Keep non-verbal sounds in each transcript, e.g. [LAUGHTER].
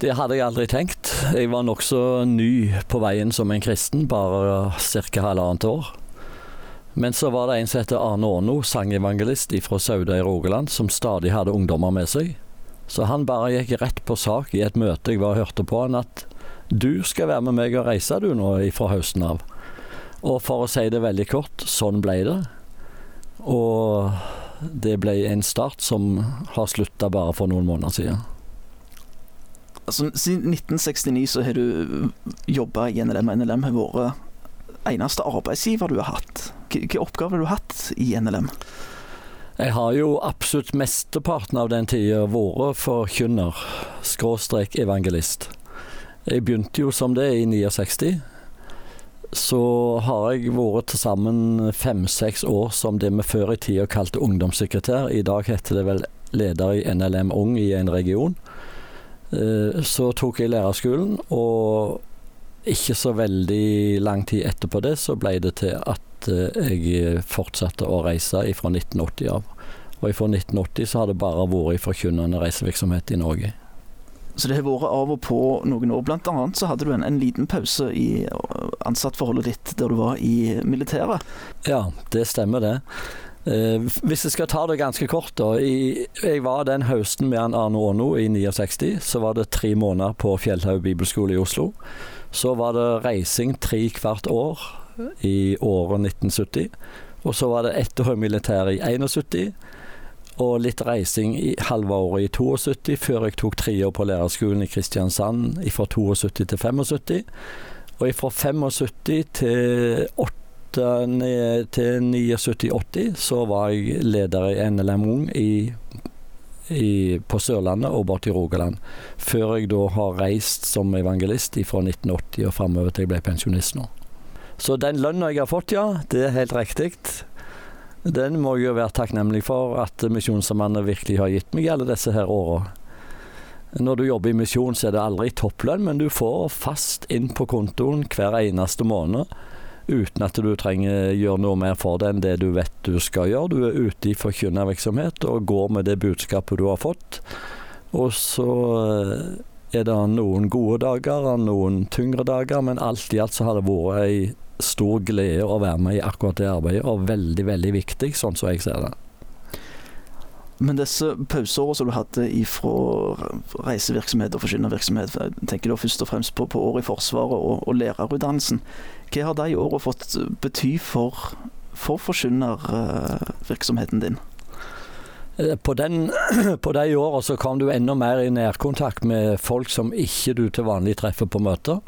Det hadde jeg aldri tenkt. Jeg var nokså ny på veien som en kristen, bare ca. halvannet år. Men så var det en som heter Arne Åno, sangevangelist fra Sauda i Rogaland, som stadig hadde ungdommer med seg. Så han bare gikk rett på sak i et møte jeg var og hørte på han, at du skal være med meg og reise du nå fra høsten av. Og for å si det veldig kort, sånn ble det. Og det ble en start som har slutta bare for noen måneder siden. Altså, siden 1969 så har du jobba i NLM, og NLM har vært eneste arbeidsgiver du har hatt. Hvilke oppgaver har du hatt i NLM? Jeg har jo absolutt mesteparten av den tida vært forkynner, skråstrek evangelist. Jeg begynte jo som det i 69. Så har jeg vært til sammen fem-seks år som det vi før i tida kalte ungdomssekretær. I dag heter det vel leder i NLM Ung i en region. Eh, så tok jeg lærerskolen, og ikke så veldig lang tid etterpå det så ble det til at eh, jeg fortsatte å reise fra 1980 av. Og fra 1980 så har det bare vært forkynnende reisevirksomhet i Norge. Så det har vært av og på noen år. Blant annet så hadde du en, en liten pause i ansattforholdet ditt der du var i militæret. Ja, det stemmer det. Eh, hvis jeg skal ta det ganske kort, da. Jeg var den høsten med han Arne Åno i 69. Så var det tre måneder på Fjellhaug bibelskole i Oslo. Så var det reising tre hvert år i året 1970. Og så var det ett år militær i 71. Og litt reising i halve året i 72, før jeg tok tre år på lærerskolen i Kristiansand fra 72 til 75. Og fra 75 til 8 til 79-80 så var jeg leder i NLM Ung i, i, på Sørlandet og bort til Rogaland. Før jeg da har reist som evangelist fra 1980 og framover til jeg ble pensjonist nå. Så den lønna jeg har fått, ja, det er helt riktig. Den må jeg jo være takknemlig for at Misjonssambandet virkelig har gitt meg alle disse her åra. Når du jobber i misjon, så er det aldri topplønn, men du får fast inn på kontoen hver eneste måned uten at du trenger gjøre noe mer for det enn det du vet du skal gjøre. Du er ute i forkynnervirksomhet og går med det budskapet du har fått. Og så eh, er det noen gode dager og noen tyngre dager, men alt i alt så har det vært ei stor glede å være med i akkurat det arbeidet, og veldig, veldig viktig, sånn som jeg ser det. Men disse pauseårene som du hadde fra reisevirksomhet og forkynnervirksomhet, tenker du først og fremst på, på året i Forsvaret og, og lærerutdannelsen. Hva har de årene fått bety for, for forkynnervirksomheten din? Eh, på, den, [CLEARS THROAT] på de åra så kom du enda mer i nærkontakt med folk som ikke du til vanlig treffer på møter.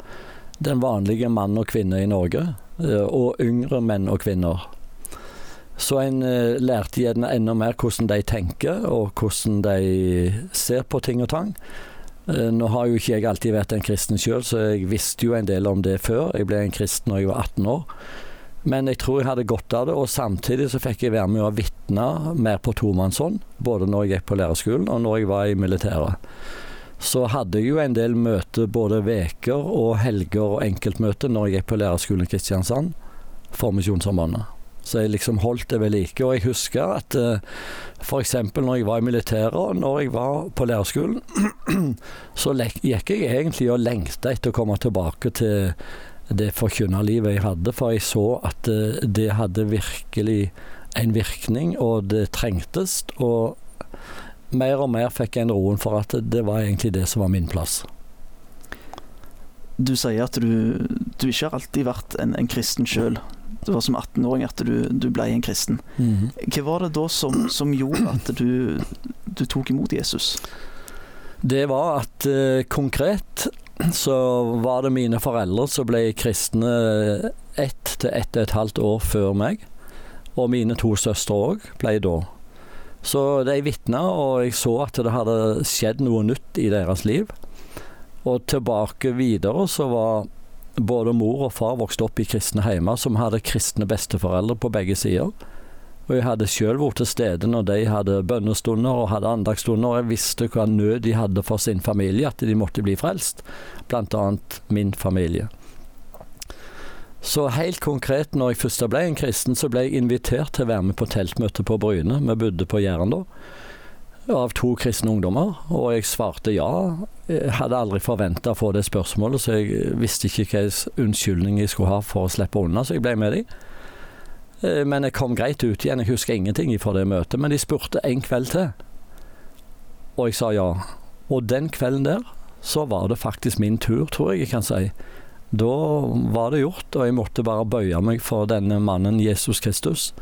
Den vanlige mann og kvinne i Norge, eh, og yngre menn og kvinner. Så en uh, lærte gjerne enda mer hvordan de tenker, og hvordan de ser på ting og tang. Uh, nå har jo ikke jeg alltid vært en kristen sjøl, så jeg visste jo en del om det før. Jeg ble en kristen da jeg var 18 år. Men jeg tror jeg hadde godt av det, og samtidig så fikk jeg være med å vitne mer på tomannshånd. Både når jeg gikk på lærerskolen og når jeg var i militæret. Så hadde jeg jo en del møter, både veker og helger og enkeltmøter når jeg gikk på lærerskolen i Kristiansand for Misjonssambandet. Så jeg liksom holdt det ved like. Og jeg husker at eh, f.eks. når jeg var i militæret når jeg var på lærerskolen, [CLEARS THROAT] så gikk jeg egentlig og lengta etter å komme tilbake til det forkynnerlivet jeg hadde, for jeg så at uh, det hadde virkelig en virkning, og det trengtes. Og mer og mer fikk jeg en roen for at det var egentlig det som var min plass. Du sier at du, du ikke har alltid vært en, en kristen sjøl det var som 18-åring at du, du, ble en kristen. Mm. Hva var det da som, som gjorde at du, du, tok imot Jesus? Det var at eh, konkret så var det mine foreldre som ble kristne ett til ett og et halvt år før meg. Og mine to søstre òg ble da. Så de vitna, og jeg så at det hadde skjedd noe nytt i deres liv. Og tilbake videre så var både mor og far vokste opp i kristne heimer som hadde kristne besteforeldre på begge sider. Og jeg hadde sjøl vært til stede når de hadde bønnestunder og hadde andagsstunder, og jeg visste hva nød de hadde for sin familie, at de måtte bli frelst, blant annet min familie. Så helt konkret, når jeg først ble en kristen, så ble jeg invitert til å være med på teltmøte på Bryne. Vi bodde på Jæren da. Av to kristne ungdommer, og jeg svarte ja. Jeg hadde aldri forventa å få det spørsmålet, så jeg visste ikke hvilken unnskyldning jeg skulle ha for å slippe unna, så jeg ble med dem. Eh, men jeg kom greit ut igjen. Jeg husker ingenting fra det møtet. Men de spurte en kveld til, og jeg sa ja. Og den kvelden der så var det faktisk min tur, tror jeg jeg kan si. Da var det gjort, og jeg måtte bare bøye meg for denne mannen Jesus Kristus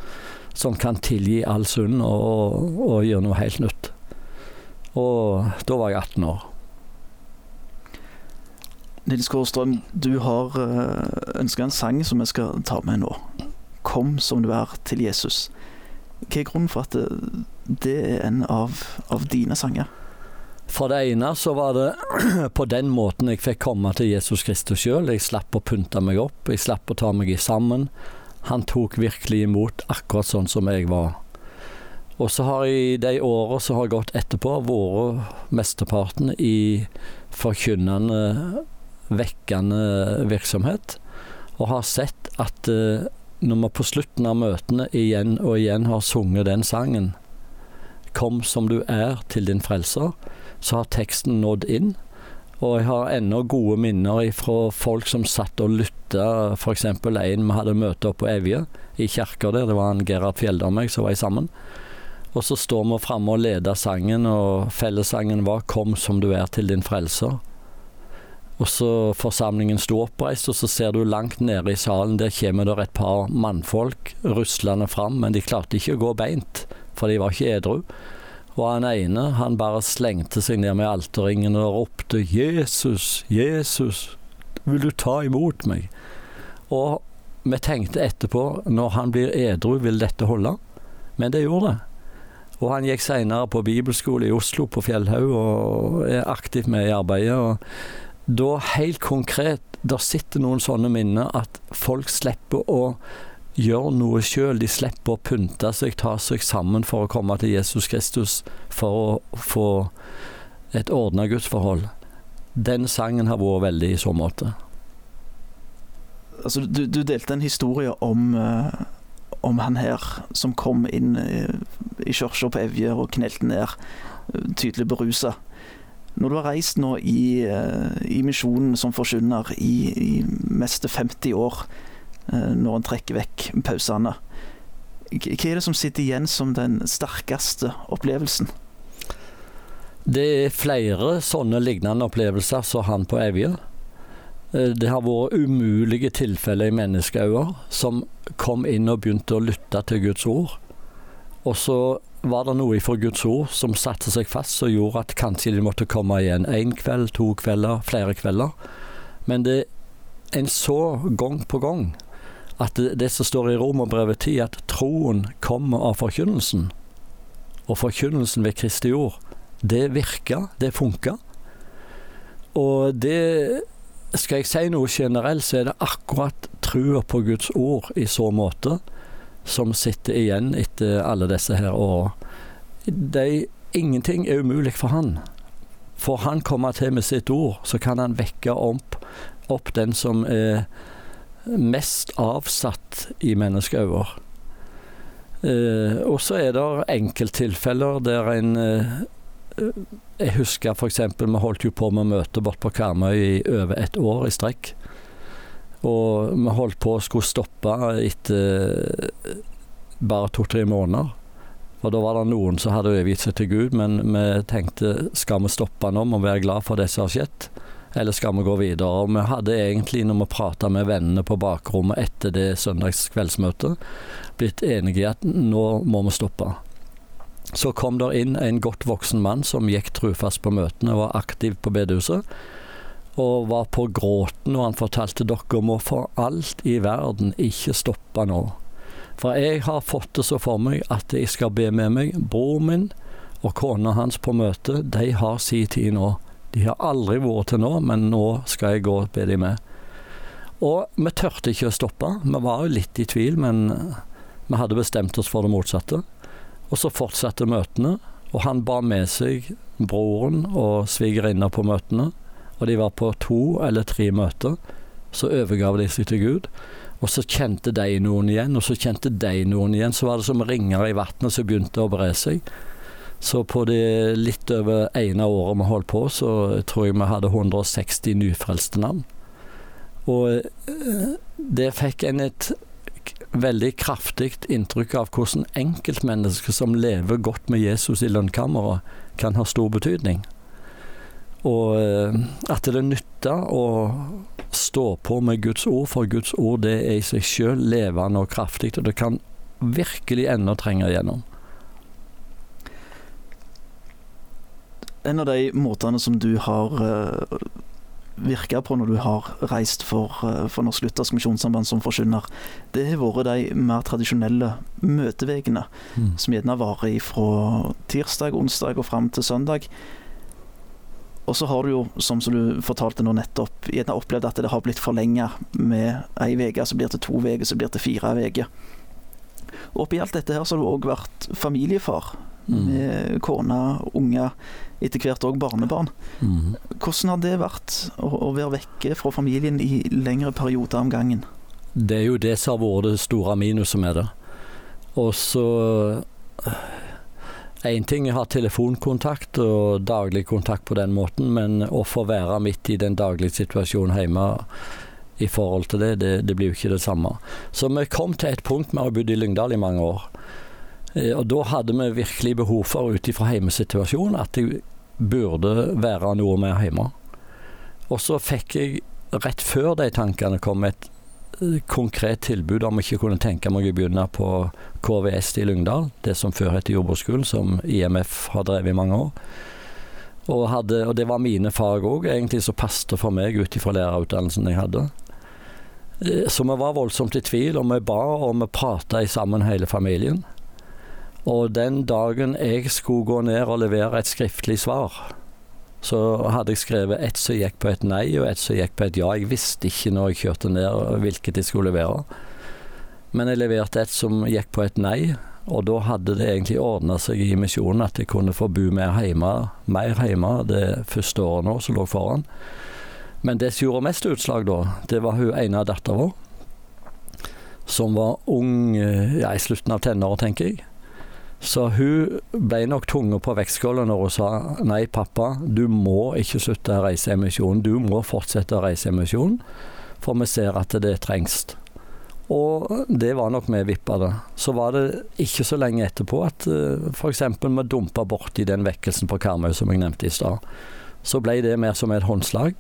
som kan tilgi all synd og, og gjøre noe helt nytt. Og da var jeg 18 år. Nils Kårstrøm, du har eh, ønska en sang som vi skal ta med nå. 'Kom som du er' til Jesus. Hva er grunnen for at det, er en av, av, dine sanger? For det ene så var det [CLEARS THROAT] på den måten jeg fikk komme til Jesus Kristus sjøl. Jeg slapp å pynte meg opp, jeg slapp å ta meg sammen. Han tok virkelig imot akkurat sånn som jeg var. Og så har jeg de åra som har gått etterpå, vært mesteparten i forkynnende, vekkende virksomhet. Og har sett at uh, når vi på slutten av møtene igjen og igjen har sunget den sangen, Kom som du er til din frelser, så har teksten nådd inn. Og jeg har ennå gode minner fra folk som satt og lytta. F.eks. en vi hadde møte oppe på Evje, i kirka der. Det var en Gerhard Fjelldal og meg som var sammen. Og så står vi framme og leder sangen, og fellessangen var 'Kom som du er til din frelser'. Og så forsamlingen sto oppreist, og så ser du langt nede i salen, der kommer det et par mannfolk ruslende fram, men de klarte ikke å gå beint, for de var ikke edru. Og han ene han bare slengte seg ned med alterringen og ropte 'Jesus, Jesus, vil du ta imot meg?' Og vi tenkte etterpå, når han blir edru, vil dette holde? Men det gjorde det. Og han gikk seinere på bibelskole i Oslo, på Fjellhaug, og er aktivt med i arbeidet. og da helt konkret, der sitter noen sånne minner at folk slipper å gjøre noe sjøl. De slipper å pynte seg, ta seg sammen for å komme til Jesus Kristus for å få et ordna gudsforhold. Den sangen har vært veldig i så måte. Altså, du, du, delte en historie om, uh, om han her som kom inn i, kirka på Evje og knelte ned, uh, tydelig berusa. Når du har reist nå i, uh, i misjonen som forkynner i, i meste 50 år, Eh, når en trekker vekk pausene. Hva er det som sitter igjen som den sterkeste opplevelsen? Det er flere sånne lignende opplevelser som han på Evje. Eh, det har vært umulige tilfeller i menneskeøyne som kom inn og begynte å lytte til Guds ord. Og så var det noe ifra Guds ord som satte seg fast og gjorde at kanskje de måtte komme igjen én kveld, to kvelder, flere kvelder. Men det en så gang på gang at det, det som står i Romerbrevet 10, at troen kommer av forkynnelsen. Og forkynnelsen ved Kristi ord, det virka, det funka. Og det Skal jeg si noe generelt, så er det akkurat trua på Guds ord i så måte som sitter igjen etter alle disse her åra. Ingenting er umulig for han. For han kommer til med sitt ord, så kan han vekke opp, opp den som er mest avsatt i menneskeøyne. Eh, og så er det enkelttilfeller der en eh, Jeg husker f.eks. vi holdt jo på med møte borte på Karmøy i over et år i strekk. Og vi holdt på å skulle stoppe etter bare to-tre måneder. Og da var det noen som hadde overgitt seg til Gud, men vi tenkte skal vi stoppe nå, må vi være glad for det som har skjedd eller skal vi gå videre? Og vi hadde egentlig, når vi prata med vennene på bakrommet etter det søndagskveldsmøtet, blitt enige i at nå må vi stoppe. Så kom der inn en godt voksen mann som gikk trufast på møtene, og var aktiv på bedehuset. Og var på gråten og han fortalte dere må for alt i verden ikke stoppe nå. For jeg har fått det så for meg at jeg skal be med meg bror min og kona hans på møte. De har si tid nå. De har aldri vært til nå, men nå skal jeg gå og be de med. Og vi tørte ikke å stoppe. Vi var jo litt i tvil, men vi hadde bestemt oss for det motsatte. Og så fortsatte møtene, og han ba med seg broren og svigerinna på møtene. Og de var på to eller tre møter. Så overgav de seg til Gud. Og så kjente de noen igjen, og så kjente de noen igjen. Så var det som ringer i vannet som begynte å bre seg. Så på det litt over ene året vi holdt på, så tror jeg vi hadde 160 nyfrelste navn. Og eh, det fikk en et veldig kraftig inntrykk av hvordan enkeltmennesker som lever godt med Jesus i lønnkammeret, kan ha stor betydning. Og eh, at det nytter å stå på med Guds ord, for Guds ord det er i seg sjøl levende og kraftig, og det kan virkelig ennå trenge igjennom. En av de måtene som du har eh, virka på når du har reist for, uh, for Norsk Luthersk Misjonssamband som forkynner, det har vært de mer tradisjonelle møtevegene, mm. som gjerne varer fra tirsdag, onsdag og fram til søndag. Og så har du jo, som du fortalte nå nettopp, gjerne opplevd at det har blitt forlenga med ei uke, så blir det to uker, så blir det fire uker. Oppi alt dette her så har du òg vært familiefar mm. med kone, unger, etter hvert òg barnebarn. Mm. Hvordan har det vært å, å, være vekke fra familien i lengre perioder om gangen? Det er jo det som har vært det store minuset med det. Og så Én ting er å ha telefonkontakt og daglig kontakt på den måten, men å få være midt i den daglige situasjonen hjemme i forhold til det, det, det blir jo ikke det samme. Så vi kom til et punkt, vi har bodd i Lyngdal i mange år, Eh, og da hadde vi virkelig behov for, ut ifra hjemmesituasjonen, at det burde være noe mer hjemme. Og så fikk jeg, rett før de tankene kom, et konkret tilbud om ikke kunne tenke meg å begynne på KVS i Lyngdal, det som før het jordbruksskolen, som IMF har drevet i mange år. Og, hadde, og det var mine fag òg, egentlig, som passet for meg ut ifra lærerutdannelsen jeg hadde. Eh, så vi var voldsomt i tvil, og vi ba og vi prata sammen hele familien. Og den dagen jeg skulle gå ned og levere et skriftlig svar, så hadde jeg skrevet ett som gikk på et nei, og ett som gikk på et ja. Jeg visste ikke når jeg kjørte ned hvilket jeg skulle levere. Men jeg leverte et som gikk på et nei, og da hadde det egentlig ordna seg i misjonen at jeg kunne få bo mer hjemme, mer hjemme det første året nå som lå foran. Men det som gjorde mest utslag da, det var hun ene dattera vår, som var ung eh, ja, i slutten av tenåra, tenker jeg. Så hun ble nok tunga på vektskåla når hun sa nei, pappa, du må ikke slutte å reise i misjonen. Du må fortsette å reise i misjonen, for vi ser at det trengs. Og det var nok vi vippa det. Så var det ikke så lenge etterpå at eh, f.eks. vi dumpa borti den vekkelsen på Karmøy som jeg nevnte i stad. Så ble det mer som et håndslag.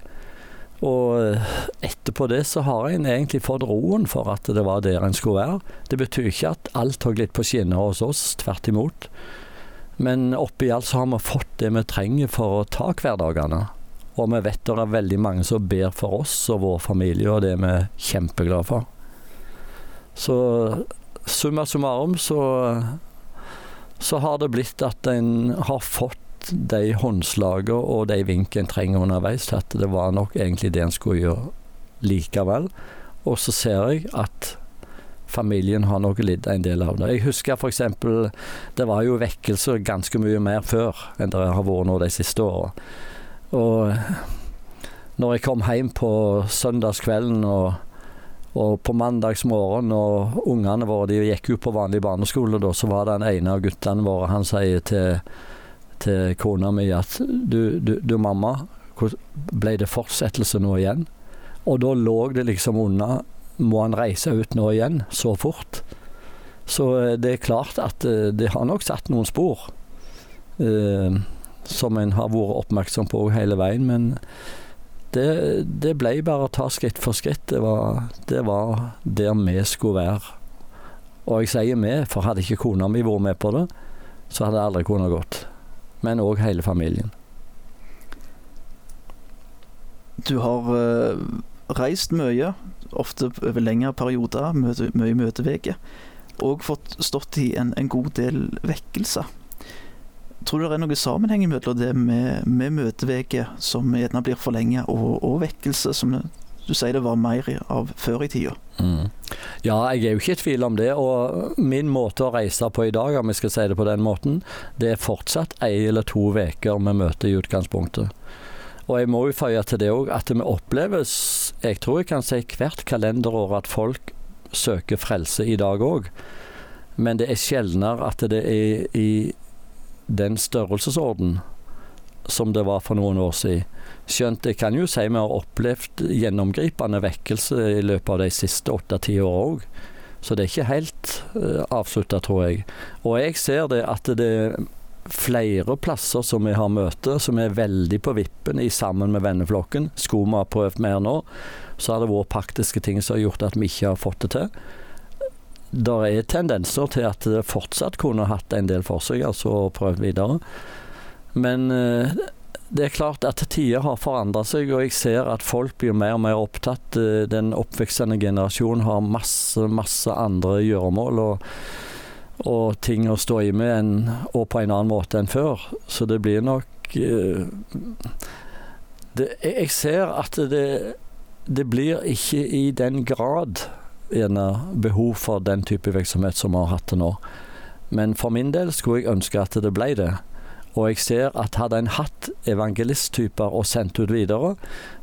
Og eh, etterpå det så har en egentlig fått roen for at det var der en skulle være. Det betyr ikke at alt har glidd på skinner hos oss, tvert imot. Men oppi alt så har vi fått det vi trenger for å ta hverdagene. Og vi vet det er veldig mange som ber for oss og vår familie, og det er vi kjempeglade for. Så summa summarum så, så har det blitt at en har fått de håndslagene og de vinkene en trenger underveis, til at det var nok egentlig det en skulle gjøre likevel. Og så ser jeg at familien har nok lidd en del av det. Jeg husker f.eks. det var jo vekkelser ganske mye mer før enn det har vært nå de siste åra. Og når jeg kom hjem på søndagskvelden og, og på mandagsmorgen og ungene våre de gikk jo på vanlig barneskole, da, så var det den ene av guttene våre han sier til til kona mi at du, du, du mamma, ble det fortsettelse nå igjen? Og da lå det liksom unna Må han reise ut nå igjen, så fort? Så eh, det er klart at eh, det har nok satt noen spor. Eh, som en har vært oppmerksom på hele veien. Men det, det ble bare å ta skritt for skritt. Det var, det var der vi skulle være. Og jeg sier vi, for hadde ikke kona mi vært med på det, så hadde aldri kunnet gått men òg hele familien. Du har uh, reist mye, ofte over lengre perioder, møte, mye møteveker, og fått stått i en, en god del vekkelser. Tror du det er noe sammenheng mellom det med, med møteveker, som gjerne blir forlenget, og, og vekkelse, som du sier det var mer av før i tida. Mm. Ja, jeg er jo ikke i tvil om det. Og min måte å reise på i dag, om jeg skal si det på den måten, det er fortsatt ei eller to uker med møte i utgangspunktet. Og jeg må jo føye til det òg at vi oppleves, jeg tror jeg kan si hvert kalenderår, at folk søker frelse i dag òg. Men det er sjeldnere at det er i den størrelsesorden som det var for noen år siden. Skjønt jeg kan jo si vi har opplevd gjennomgripende vekkelse i løpet av de siste åtte-ti åra òg. Så det er ikke helt uh, avslutta, tror jeg. Og jeg ser det at det er flere plasser som vi har møter, som er veldig på vippen i sammen med venneflokken. Skulle vi ha prøvd mer nå, så har det vært praktiske ting som har gjort at vi ikke har fått det til. Det er tendenser til at det fortsatt kunne hatt en del for seg, altså prøvd videre. Men uh, det er klart at tider har forandra seg, og jeg ser at folk blir mer og mer opptatt. Uh, den oppveksende generasjonen har masse, masse andre gjøremål. og og ting å stå i med en, og på en annen måte enn før. Så det blir nok uh, det, Jeg ser at det, det blir ikke i den grad gjerne behov for den type virksomhet som vi har hatt til nå. Men for min del skulle jeg ønske at det ble det. Og jeg ser at hadde en hatt evangelisttyper og sendt ut videre,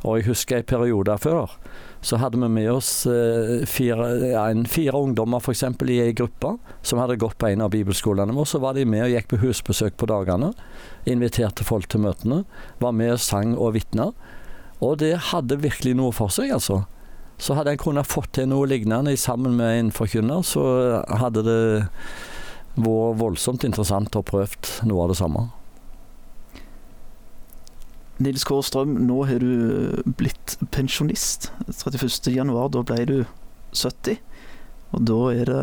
og jeg husker en periode før, så hadde vi med oss eh, fire, ja, fire ungdommer f.eks. i ei gruppe som hadde gått på en av bibelskolene våre. Så var de med og gikk på husbesøk på dagene. Inviterte folk til møtene. Var med og sang og vitna. Og det hadde virkelig noe for seg, altså. Så hadde en kunnet fått til noe lignende sammen med en forkynner, så hadde det vært voldsomt interessant å prøvd noe av det samme. Nils Kåre Strøm, nå har du blitt pensjonist. 31.1, da ble du 70. Og da er det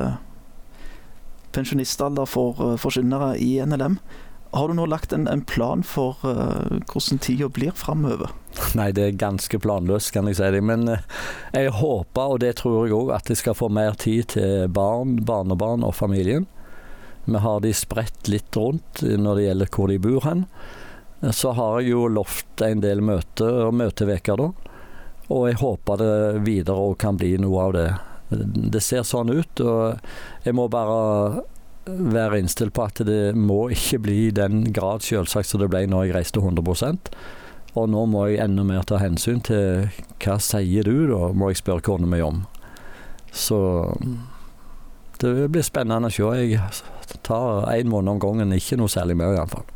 pensjonistalder for uh, forkynnere i NLM. Har du nå lagt en, en plan for uh, hvordan tida blir framover? [LAUGHS] Nei, det er ganske planløst, kan jeg si det. Men uh, jeg håper, og det tror jeg òg, at jeg skal få mer tid til barn, barnebarn og familien. Vi har de spredt litt rundt når det gjelder hvor de bor hen. Så har jeg jo lovt en del møter og møteveker da. Og jeg håper det videre òg kan bli noe av det. Det ser sånn ut, og jeg må bare være innstilt på at det må ikke bli i den grad selvsagt som det ble når jeg reiste 100% Og nå må jeg enda mer ta hensyn til hva sier du, da, må jeg spørre kona mi om. Så det blir spennende å se. Jeg tar én måned om gangen, ikke noe særlig mer iallfall.